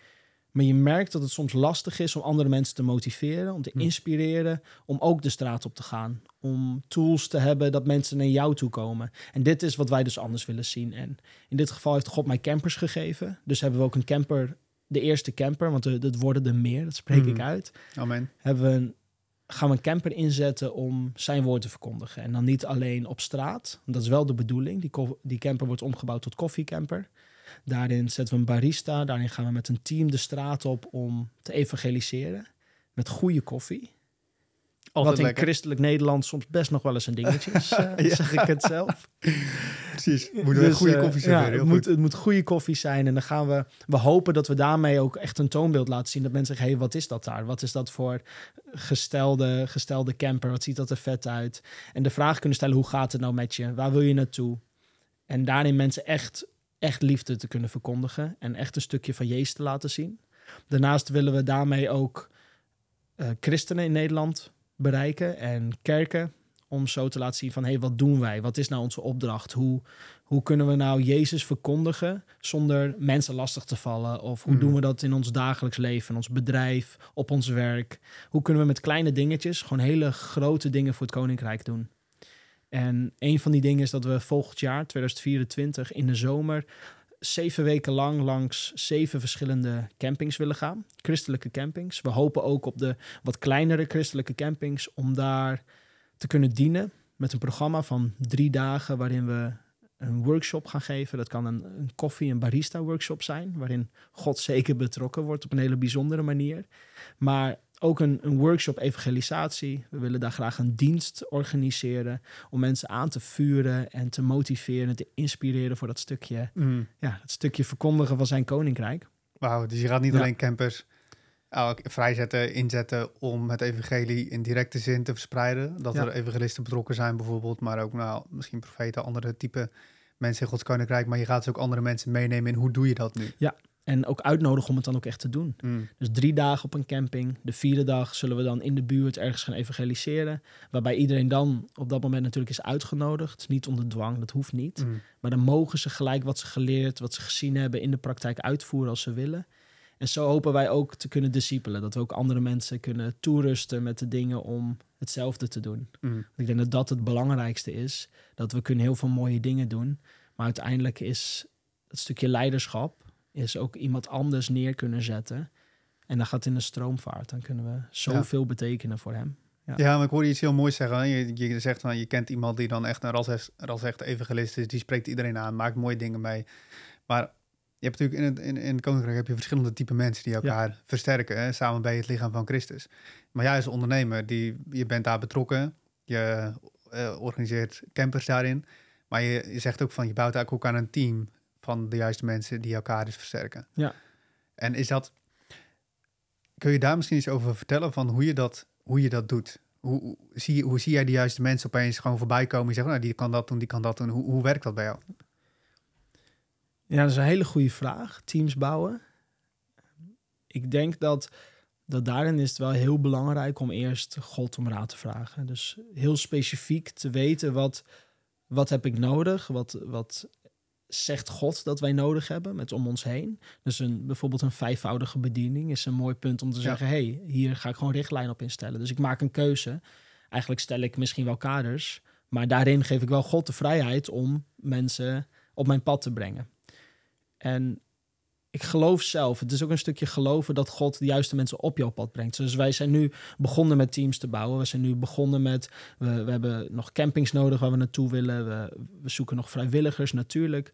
Maar je merkt dat het soms lastig is om andere mensen te motiveren, om te Hm. inspireren, om ook de straat op te gaan. Om tools te hebben dat mensen naar jou toe komen. En dit is wat wij dus anders willen zien. En in dit geval heeft God mij campers gegeven. Dus hebben we ook een camper, de eerste camper, want dat worden er meer, dat spreek ik Mhm. uit. Amen. Hebben we een, gaan we een camper inzetten om zijn woord te verkondigen. En dan niet alleen op straat, dat is wel de bedoeling. Die, die camper wordt omgebouwd tot koffiecamper. Daarin zetten we een barista. Daarin gaan we met een team de straat op om te evangeliseren. Met goede koffie. Altijd wat in lekker. christelijk Nederland soms best nog wel eens een dingetje is, eh, Ja. zeg ik het zelf. Precies. Moeten we Dus, goede eh, koffie ja, heel het, moet, het moet goede koffie zijn. En dan gaan we... We hopen dat we daarmee ook echt een toonbeeld laten zien. Dat mensen zeggen, hey, wat is dat daar? Wat is dat voor gestelde, gestelde camper? Wat ziet dat er vet uit? En de vraag kunnen stellen, hoe gaat het nou met je? Waar wil je naartoe? En daarin mensen echt echt liefde te kunnen verkondigen en echt een stukje van Jezus te laten zien. Daarnaast willen we daarmee ook eh, christenen in Nederland bereiken en kerken om zo te laten zien van hé, hey, wat doen wij? Wat is nou onze opdracht? Hoe, hoe kunnen we nou Jezus verkondigen zonder mensen lastig te vallen? Of hoe Mhm. doen we dat in ons dagelijks leven, in ons bedrijf, op ons werk? Hoe kunnen we met kleine dingetjes gewoon hele grote dingen voor het koninkrijk doen? En een van die dingen is dat we volgend jaar, 2024, in de zomer zeven weken lang langs zeven verschillende campings willen gaan. Christelijke campings. We hopen ook op de wat kleinere christelijke campings om daar te kunnen dienen met een programma van drie dagen waarin we een workshop gaan geven. Dat kan een, een koffie- en barista-workshop zijn, waarin God zeker betrokken wordt op een hele bijzondere manier. Maar ook een, een workshop evangelisatie. We willen daar graag een dienst organiseren om mensen aan te vuren en te motiveren, te inspireren voor dat stukje, Mm. ja, dat stukje verkondigen van zijn koninkrijk. Wauw, dus je gaat niet Ja. alleen campers vrijzetten, inzetten om het evangelie in directe zin te verspreiden. Dat Ja. er evangelisten betrokken zijn bijvoorbeeld, maar ook nou, misschien profeten, andere type mensen in Gods Koninkrijk. Maar je gaat dus ook andere mensen meenemen in hoe doe je dat nu? En ook uitnodigen om het dan ook echt te doen. Mm. Dus drie dagen op een camping. De vierde dag zullen we dan in de buurt ergens gaan evangeliseren. Waarbij iedereen dan op dat moment natuurlijk is uitgenodigd. Niet onder dwang, dat hoeft niet. Mm. Maar dan mogen ze gelijk wat ze geleerd, wat ze gezien hebben in de praktijk uitvoeren als ze willen. En zo hopen wij ook te kunnen discipelen. Dat we ook andere mensen kunnen toerusten met de dingen om hetzelfde te doen. Mm. Ik denk dat dat het belangrijkste is. Dat we kunnen heel veel mooie dingen doen. Maar uiteindelijk is het stukje leiderschap... is ook iemand anders neer kunnen zetten. En dan gaat in de stroomvaart. Dan kunnen we zoveel betekenen voor hem. Ja. Ja, maar ik hoorde iets heel moois zeggen. Je, je zegt van je kent iemand die dan echt een ras, ras echt evangelist is. Die spreekt iedereen aan, maakt mooie dingen mee. Maar je hebt natuurlijk in het, in, in het koninkrijk heb je verschillende type mensen die elkaar versterken. Hè? Samen bij het lichaam van Christus. Maar jij als ondernemer, die, je bent daar betrokken. Je eh, organiseert campers daarin. Maar je, je zegt ook van je bouwt eigenlijk ook aan een team van de juiste mensen die elkaar dus versterken. Ja. En is dat. Kun je daar misschien iets over vertellen van hoe je dat, hoe je dat doet? Hoe, hoe, zie, hoe zie jij de juiste mensen opeens gewoon voorbij komen? Je zegt, nou, die kan dat doen, die kan dat doen. Hoe, hoe werkt dat bij jou? Ja, dat is een hele goede vraag. Teams bouwen. Ik denk dat, dat daarin is het wel heel belangrijk om eerst God om raad te vragen. Dus heel specifiek te weten wat, wat heb ik nodig? Wat, wat zegt God dat wij nodig hebben met om ons heen? Dus een, bijvoorbeeld een vijfvoudige bediening is een mooi punt om te Ja. zeggen... hey, hier ga ik gewoon richtlijn op instellen. Dus ik maak een keuze. Eigenlijk stel ik misschien wel kaders... maar daarin geef ik wel God de vrijheid om mensen op mijn pad te brengen. En ik geloof zelf, het is ook een stukje geloven dat God de juiste mensen op jouw pad brengt. Dus wij zijn nu begonnen met teams te bouwen. We zijn nu begonnen met, we, we hebben nog campings nodig waar we naartoe willen. We, zoeken nog vrijwilligers natuurlijk.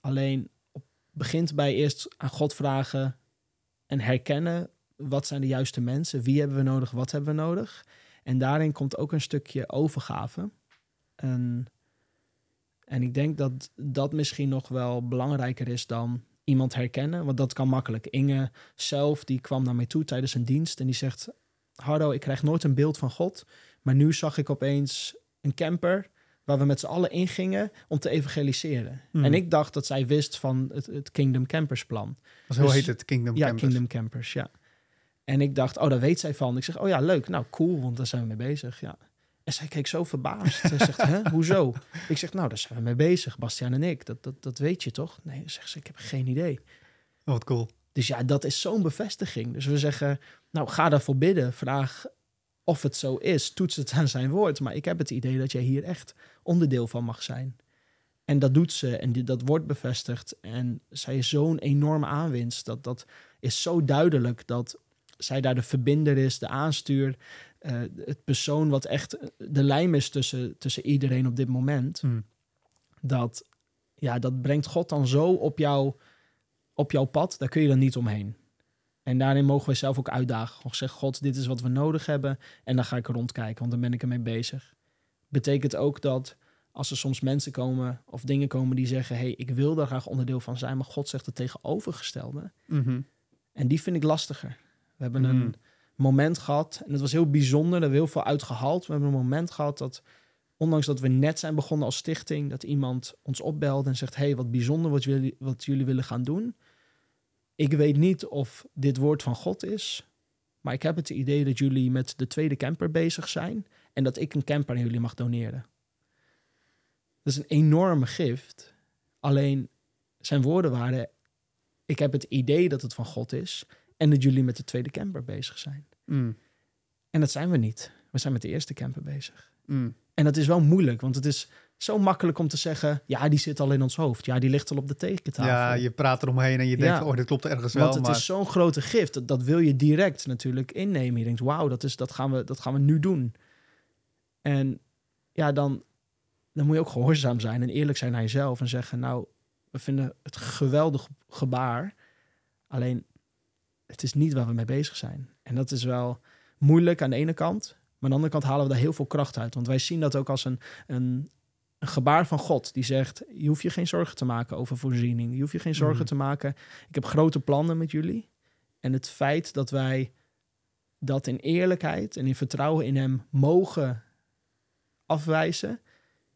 Alleen op, begint bij eerst aan God vragen en herkennen wat zijn de juiste mensen, wie hebben we nodig, wat hebben we nodig. En daarin komt ook een stukje overgave. En, en ik denk dat dat misschien nog wel belangrijker is dan iemand herkennen, want dat kan makkelijk. Inge zelf, die kwam naar mij toe tijdens een dienst en die zegt... Hardo, ik krijg nooit een beeld van God, maar nu zag ik opeens een camper waar we met z'n allen ingingen om te evangeliseren. Hmm. En ik dacht dat zij wist van het, het Kingdom Campers plan. Zo Dus- heet het, Kingdom Ja, Campers. Kingdom Campers, ja. En ik dacht, oh, daar weet zij van. Ik zeg, oh ja, leuk. Nou, cool, want daar zijn we mee bezig, ja. En zij keek zo verbaasd. Ze zegt, hè, hoezo? Ik zeg, nou, daar zijn we mee bezig, Bastiaan en ik. Dat, dat, dat weet je toch? Nee, zegt ze, ik heb geen idee. Oh, wat cool. Dus ja, dat is zo'n bevestiging. Dus we zeggen, nou, ga daarvoor bidden. Vraag of het zo is. Toets het aan zijn woord. Maar ik heb het idee dat jij hier echt onderdeel van mag zijn. En dat doet ze en die, dat wordt bevestigd. En zij is zo'n enorme aanwinst. Dat, dat is zo duidelijk dat zij daar de verbinder is, de aanstuur. Eh, het persoon wat echt de lijm is tussen, tussen iedereen op dit moment Hmm. dat, ja, dat brengt God dan zo op, jou, op jouw pad, daar kun je dan niet omheen. En daarin mogen we zelf ook uitdagen. Gewoon zeggen, God, dit is wat we nodig hebben. En dan ga ik rondkijken, want dan ben ik ermee bezig. Betekent ook dat als er soms mensen komen of dingen komen die zeggen... hey, ik wil daar graag onderdeel van zijn, maar God zegt het tegenovergestelde. Mhm. En die vind ik lastiger. We hebben Mm. een moment gehad, en het was heel bijzonder, daar hebben heel veel uitgehaald. We hebben een moment gehad dat ondanks dat we net zijn begonnen als stichting, dat iemand ons opbelt en zegt: hey, wat bijzonder wat jullie, wat jullie willen gaan doen. Ik weet niet of dit woord van God is, maar ik heb het idee dat jullie met de tweede camper bezig zijn en dat ik een camper aan jullie mag doneren. Dat is een enorme gift. Alleen zijn woorden waren: ik heb het idee dat het van God is en dat jullie met de tweede camper bezig zijn. Mm. En dat zijn we niet. We zijn met de eerste camper bezig. Mm. En dat is wel moeilijk, want het is zo makkelijk om te zeggen: ja, die zit al in ons hoofd. Ja, die ligt al op de tekentafel. Ja, je praat eromheen en je denkt, Ja. oh, dit klopt ergens wel. want het maar... is zo'n grote gift. Dat, dat wil je direct natuurlijk innemen. Je denkt: wauw, dat, is- dat, gaan we, dat gaan we nu doen. En ja, dan, dan moet je ook gehoorzaam zijn en eerlijk zijn naar jezelf en zeggen: Nou, we vinden het geweldig gebaar. Alleen, het is niet waar we mee bezig zijn. En dat is wel moeilijk aan de ene kant. Maar aan de andere kant halen we daar heel veel kracht uit. Want wij zien dat ook als een, een, een gebaar van God. Die zegt, je hoeft je geen zorgen te maken over voorziening. Je hoeft je geen zorgen Mhm. te maken. Ik heb grote plannen met jullie. En het feit dat wij dat in eerlijkheid en in vertrouwen in hem mogen afwijzen...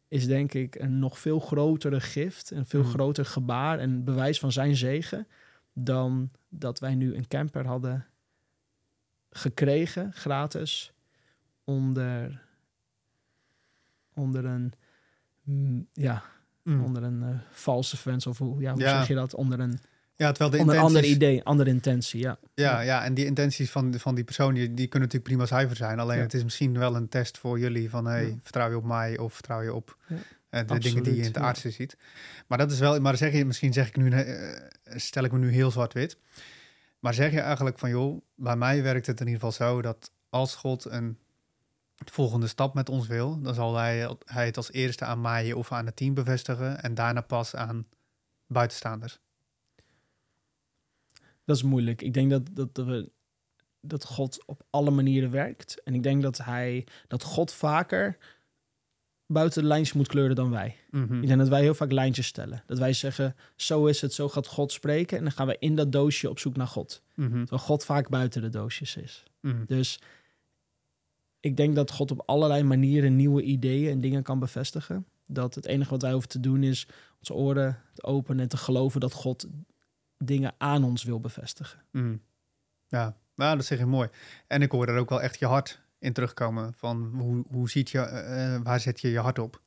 is denk ik een nog veel grotere gift. Een veel Mhm. groter gebaar en bewijs van zijn zegen... dan dat wij nu een camper hadden gekregen, gratis, onder, onder een, mm, ja, Mm. onder een eh, valse fans of hoe, ja, hoe Ja. zeg je dat? Onder een, Ja, terwijl de onder idee, andere intentie, ja. Ja, ja, en die intenties van, van die persoon, die, die kunnen natuurlijk prima zuiver zijn. Alleen Ja. het is misschien wel een test voor jullie van, hey, vertrouw je op mij of vertrouw je op Eh, de dingen die je in het ja. aardse ziet. Maar dat is wel, maar zeg je, misschien zeg ik nu, eh, stel ik me nu heel zwart-wit. Maar zeg je eigenlijk van, joh, bij mij werkt het in ieder geval zo dat als God een volgende stap met ons wil, dan zal hij, hij het als eerste aan mij of aan het team bevestigen en daarna pas aan buitenstaanders. Dat is moeilijk. Ik denk dat, dat, dat, we, dat God op alle manieren werkt. En ik denk dat hij, dat God vaker buiten de lijntjes moet kleuren dan wij. Mhm. Ik denk dat wij heel vaak lijntjes stellen. Dat wij zeggen, zo is het, zo gaat God spreken. En dan gaan we in dat doosje op zoek naar God. Mhm. Terwijl God vaak buiten de doosjes is. Mhm. Dus ik denk dat God op allerlei manieren nieuwe ideeën en dingen kan bevestigen. Dat het enige wat wij hoeven te doen is onze oren te openen en te geloven dat God dingen aan ons wil bevestigen. Mm. Ja, nou, dat zeg je mooi. En ik hoor er ook wel echt je hart in terugkomen. Van hoe, hoe ziet je, eh, eh, waar zet je je hart op?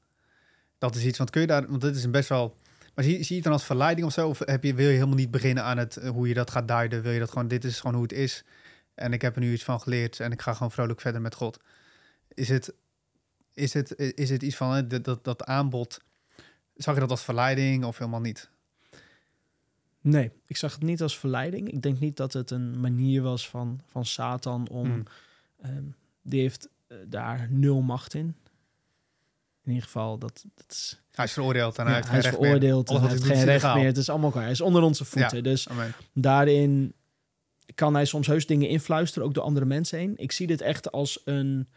Dat is iets, want kun je daar, want dit is een best wel. Maar zie, zie je het dan als verleiding of zo? Of heb je, wil je helemaal niet beginnen aan het, eh, hoe je dat gaat duiden? Wil je dat gewoon, dit is gewoon hoe het is. En ik heb er nu iets van geleerd en ik ga gewoon vrolijk verder met God. Is het, is het, is het iets van, dat, dat, dat aanbod, zag je dat als verleiding of helemaal niet? Nee, ik zag het niet als verleiding. Ik denk niet dat het een manier was van, van Satan om... Mm. ehm, die heeft eh, daar nul macht in. In ieder geval, dat, dat is... Hij is veroordeeld en ja, hij heeft hij geen is veroordeeld en hij heeft geen recht meer. Het is allemaal klaar. Hij is onder onze voeten. Dus Amen. daarin kan hij soms heus dingen influisteren, ook door andere mensen heen. Ik zie dit echt als een,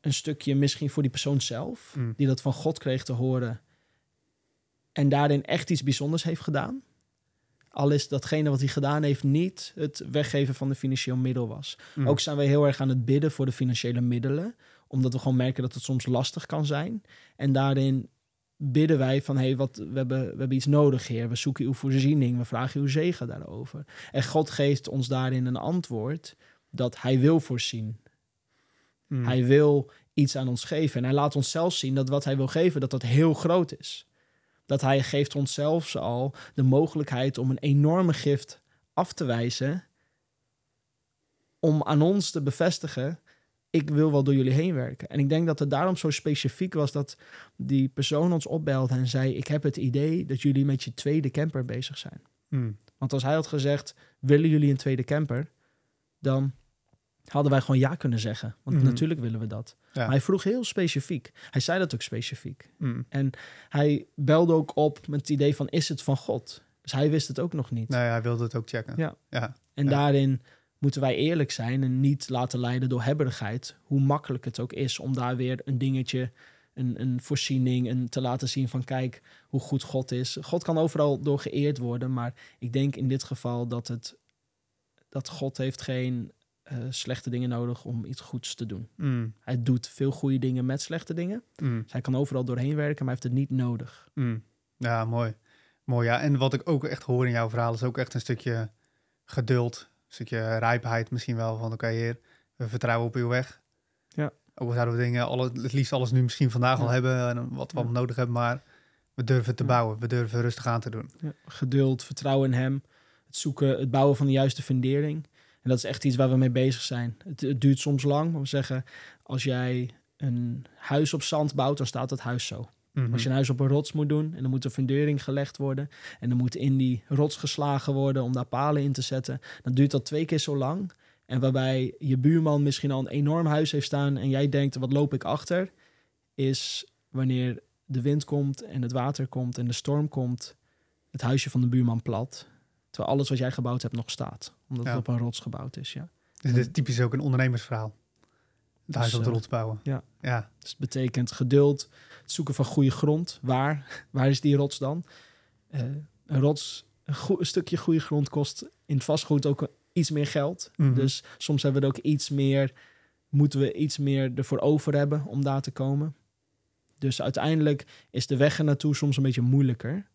een stukje misschien voor die persoon zelf, Mm. die dat van God kreeg te horen en daarin echt iets bijzonders heeft gedaan. Al is datgene wat hij gedaan heeft niet het weggeven van de financieel middel was. Mm. Ook zijn wij heel erg aan het bidden voor de financiële middelen. Omdat we gewoon merken dat het soms lastig kan zijn. En daarin bidden wij van, hé, hey, wat, we, hebben, we hebben iets nodig, Heer. We zoeken uw voorziening, we vragen uw zegen daarover. En God geeft ons daarin een antwoord dat hij wil voorzien. Mm. Hij wil iets aan ons geven. En hij laat ons zelfs zien dat wat hij wil geven, dat dat heel groot is. Dat hij geeft ons zelfs al de mogelijkheid om een enorme gift af te wijzen. Om aan ons te bevestigen, ik wil wel door jullie heen werken. En ik denk dat het daarom zo specifiek was dat die persoon ons opbelde en zei, ik heb het idee dat jullie met je tweede camper bezig zijn. Mm. Want als hij had gezegd, willen jullie een tweede camper? Dan hadden wij gewoon ja kunnen zeggen. Want Mhm. natuurlijk willen we dat. Ja. Maar hij vroeg heel specifiek. Hij zei dat ook specifiek. Mm. Hij belde ook op met het idee van, is het van God? Dus hij wist het ook nog niet. Nee, hij wilde het ook checken. Ja. ja. En Ja. daarin moeten wij eerlijk zijn en niet laten leiden door hebberigheid. Hoe makkelijk het ook is om daar weer een dingetje, een, een voorziening, en te laten zien van kijk hoe goed God is. God kan overal door geëerd worden, maar ik denk in dit geval dat het dat God heeft geen eh, slechte dingen nodig om iets goeds te doen. Mm, Hij doet veel goede dingen met slechte dingen. mm, Dus hij kan overal doorheen werken, maar hij heeft het niet nodig. mm. Ja, mooi. Mooi, ja. En wat ik ook echt hoor in jouw verhaal is ook echt een stukje geduld. Een stukje rijpheid misschien wel. Van oké, heer, we vertrouwen op uw weg. Ja. Ook al zouden we dingen, alle, het liefst alles nu misschien vandaag al hebben. En wat we Ja. allemaal nodig hebben. Maar we durven te bouwen. We durven rustig aan te doen. Ja, geduld, vertrouwen in hem. Het zoeken, het bouwen van de juiste fundering. En dat is echt iets waar we mee bezig zijn. Het, het duurt soms lang, maar we zeggen... als jij een huis op zand bouwt, dan staat het huis zo. Mhm. Als je een huis op een rots moet doen... en dan moet een fundering gelegd worden... en dan moet in die rots geslagen worden... om daar palen in te zetten... dan duurt dat twee keer zo lang. En waarbij je buurman misschien al een enorm huis heeft staan... en jij denkt, wat loop ik achter? Is wanneer de wind komt en het water komt en de storm komt... het huisje van de buurman plat... terwijl alles wat jij gebouwd hebt nog staat. Omdat Ja. het op een rots gebouwd is, ja. Dus dit is typisch ook een ondernemersverhaal. Het huis Dus, op de eh, rots bouwen. ja. Ja. Dus het betekent geduld, het zoeken van goede grond. Waar, waar is die rots dan? Eh, een rots, een, stukje goede grond kost in het vastgoed ook iets meer geld. Mhm. Dus soms hebben we er ook iets meer, moeten we iets meer ervoor over hebben om daar te komen. Dus uiteindelijk is de weg er naartoe soms een beetje moeilijker.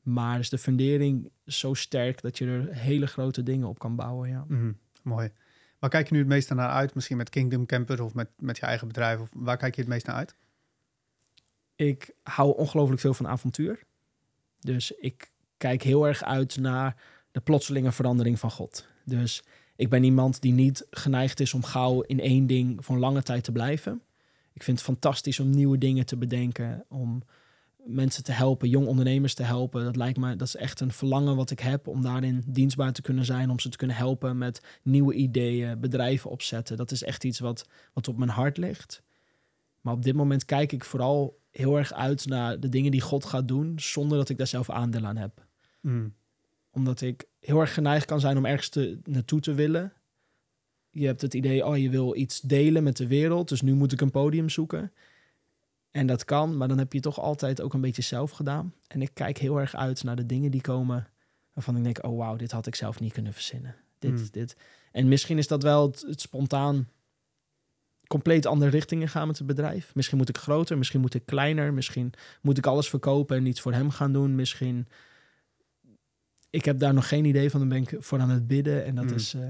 Maar is de fundering zo sterk dat je er hele grote dingen op kan bouwen. Ja. Mhm. Mooi. Waar kijk je nu het meeste naar uit? Misschien met Kingdom Campers of met, met je eigen bedrijf? Of waar kijk je het meest naar uit? ik hou ongelooflijk veel van avontuur. Dus ik kijk heel erg uit naar de plotselinge verandering van God. Dus ik ben iemand die niet geneigd is om gauw in één ding voor een lange tijd te blijven. Ik vind het fantastisch om nieuwe dingen te bedenken, om mensen te helpen, jong ondernemers te helpen. Dat lijkt me, dat is echt een verlangen wat ik heb om daarin dienstbaar te kunnen zijn, om ze te kunnen helpen met nieuwe ideeën, bedrijven opzetten. Dat is echt iets wat, wat op mijn hart ligt. Maar op dit moment kijk ik vooral heel erg uit naar de dingen die God gaat doen, zonder dat ik daar zelf aandeel aan heb. Mhm. Omdat ik heel erg geneigd kan zijn om ergens te, naartoe te willen. Je hebt het idee, oh, je wil iets delen met de wereld, dus nu moet ik een podium zoeken. En dat kan, maar dan heb je toch altijd ook een beetje zelf gedaan. En ik kijk heel erg uit naar de dingen die komen waarvan ik denk, oh wauw, dit had ik zelf niet kunnen verzinnen. Dit, Hmm. dit. En misschien is dat wel het, het spontaan compleet andere richtingen gaan met het bedrijf. Misschien moet ik groter, misschien moet ik kleiner, misschien moet ik alles verkopen en iets voor hem gaan doen. Misschien. Ik heb daar nog geen idee van. Dan ben ik voor aan het bidden en dat Hmm. is eh,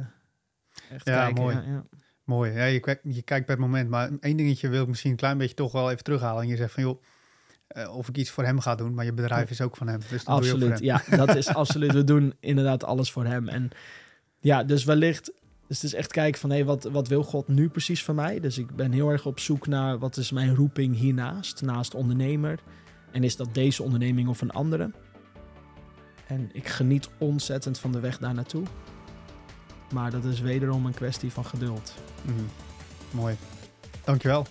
echt Ja, kijken. mooi. Ja, ja. Mooi. Ja, je, kijkt, je kijkt bij het moment. Maar één dingetje wil ik misschien een klein beetje toch wel even terughalen. En je zegt van, joh, eh, of ik iets voor hem ga doen. Maar je bedrijf Ja. is ook van hem. Dus dat doe je ook voor Absoluut, ja, dat is absoluut. We doen inderdaad alles voor hem. En ja, dus wellicht, dus het is echt kijken van, hé, wat, wat wil God nu precies van mij? Dus ik ben heel erg op zoek naar, wat is mijn roeping hiernaast, naast ondernemer? En is dat deze onderneming of een andere? En ik geniet ontzettend van de weg daar naartoe. Maar dat is wederom een kwestie van geduld. Mhm. Mooi. Dankjewel.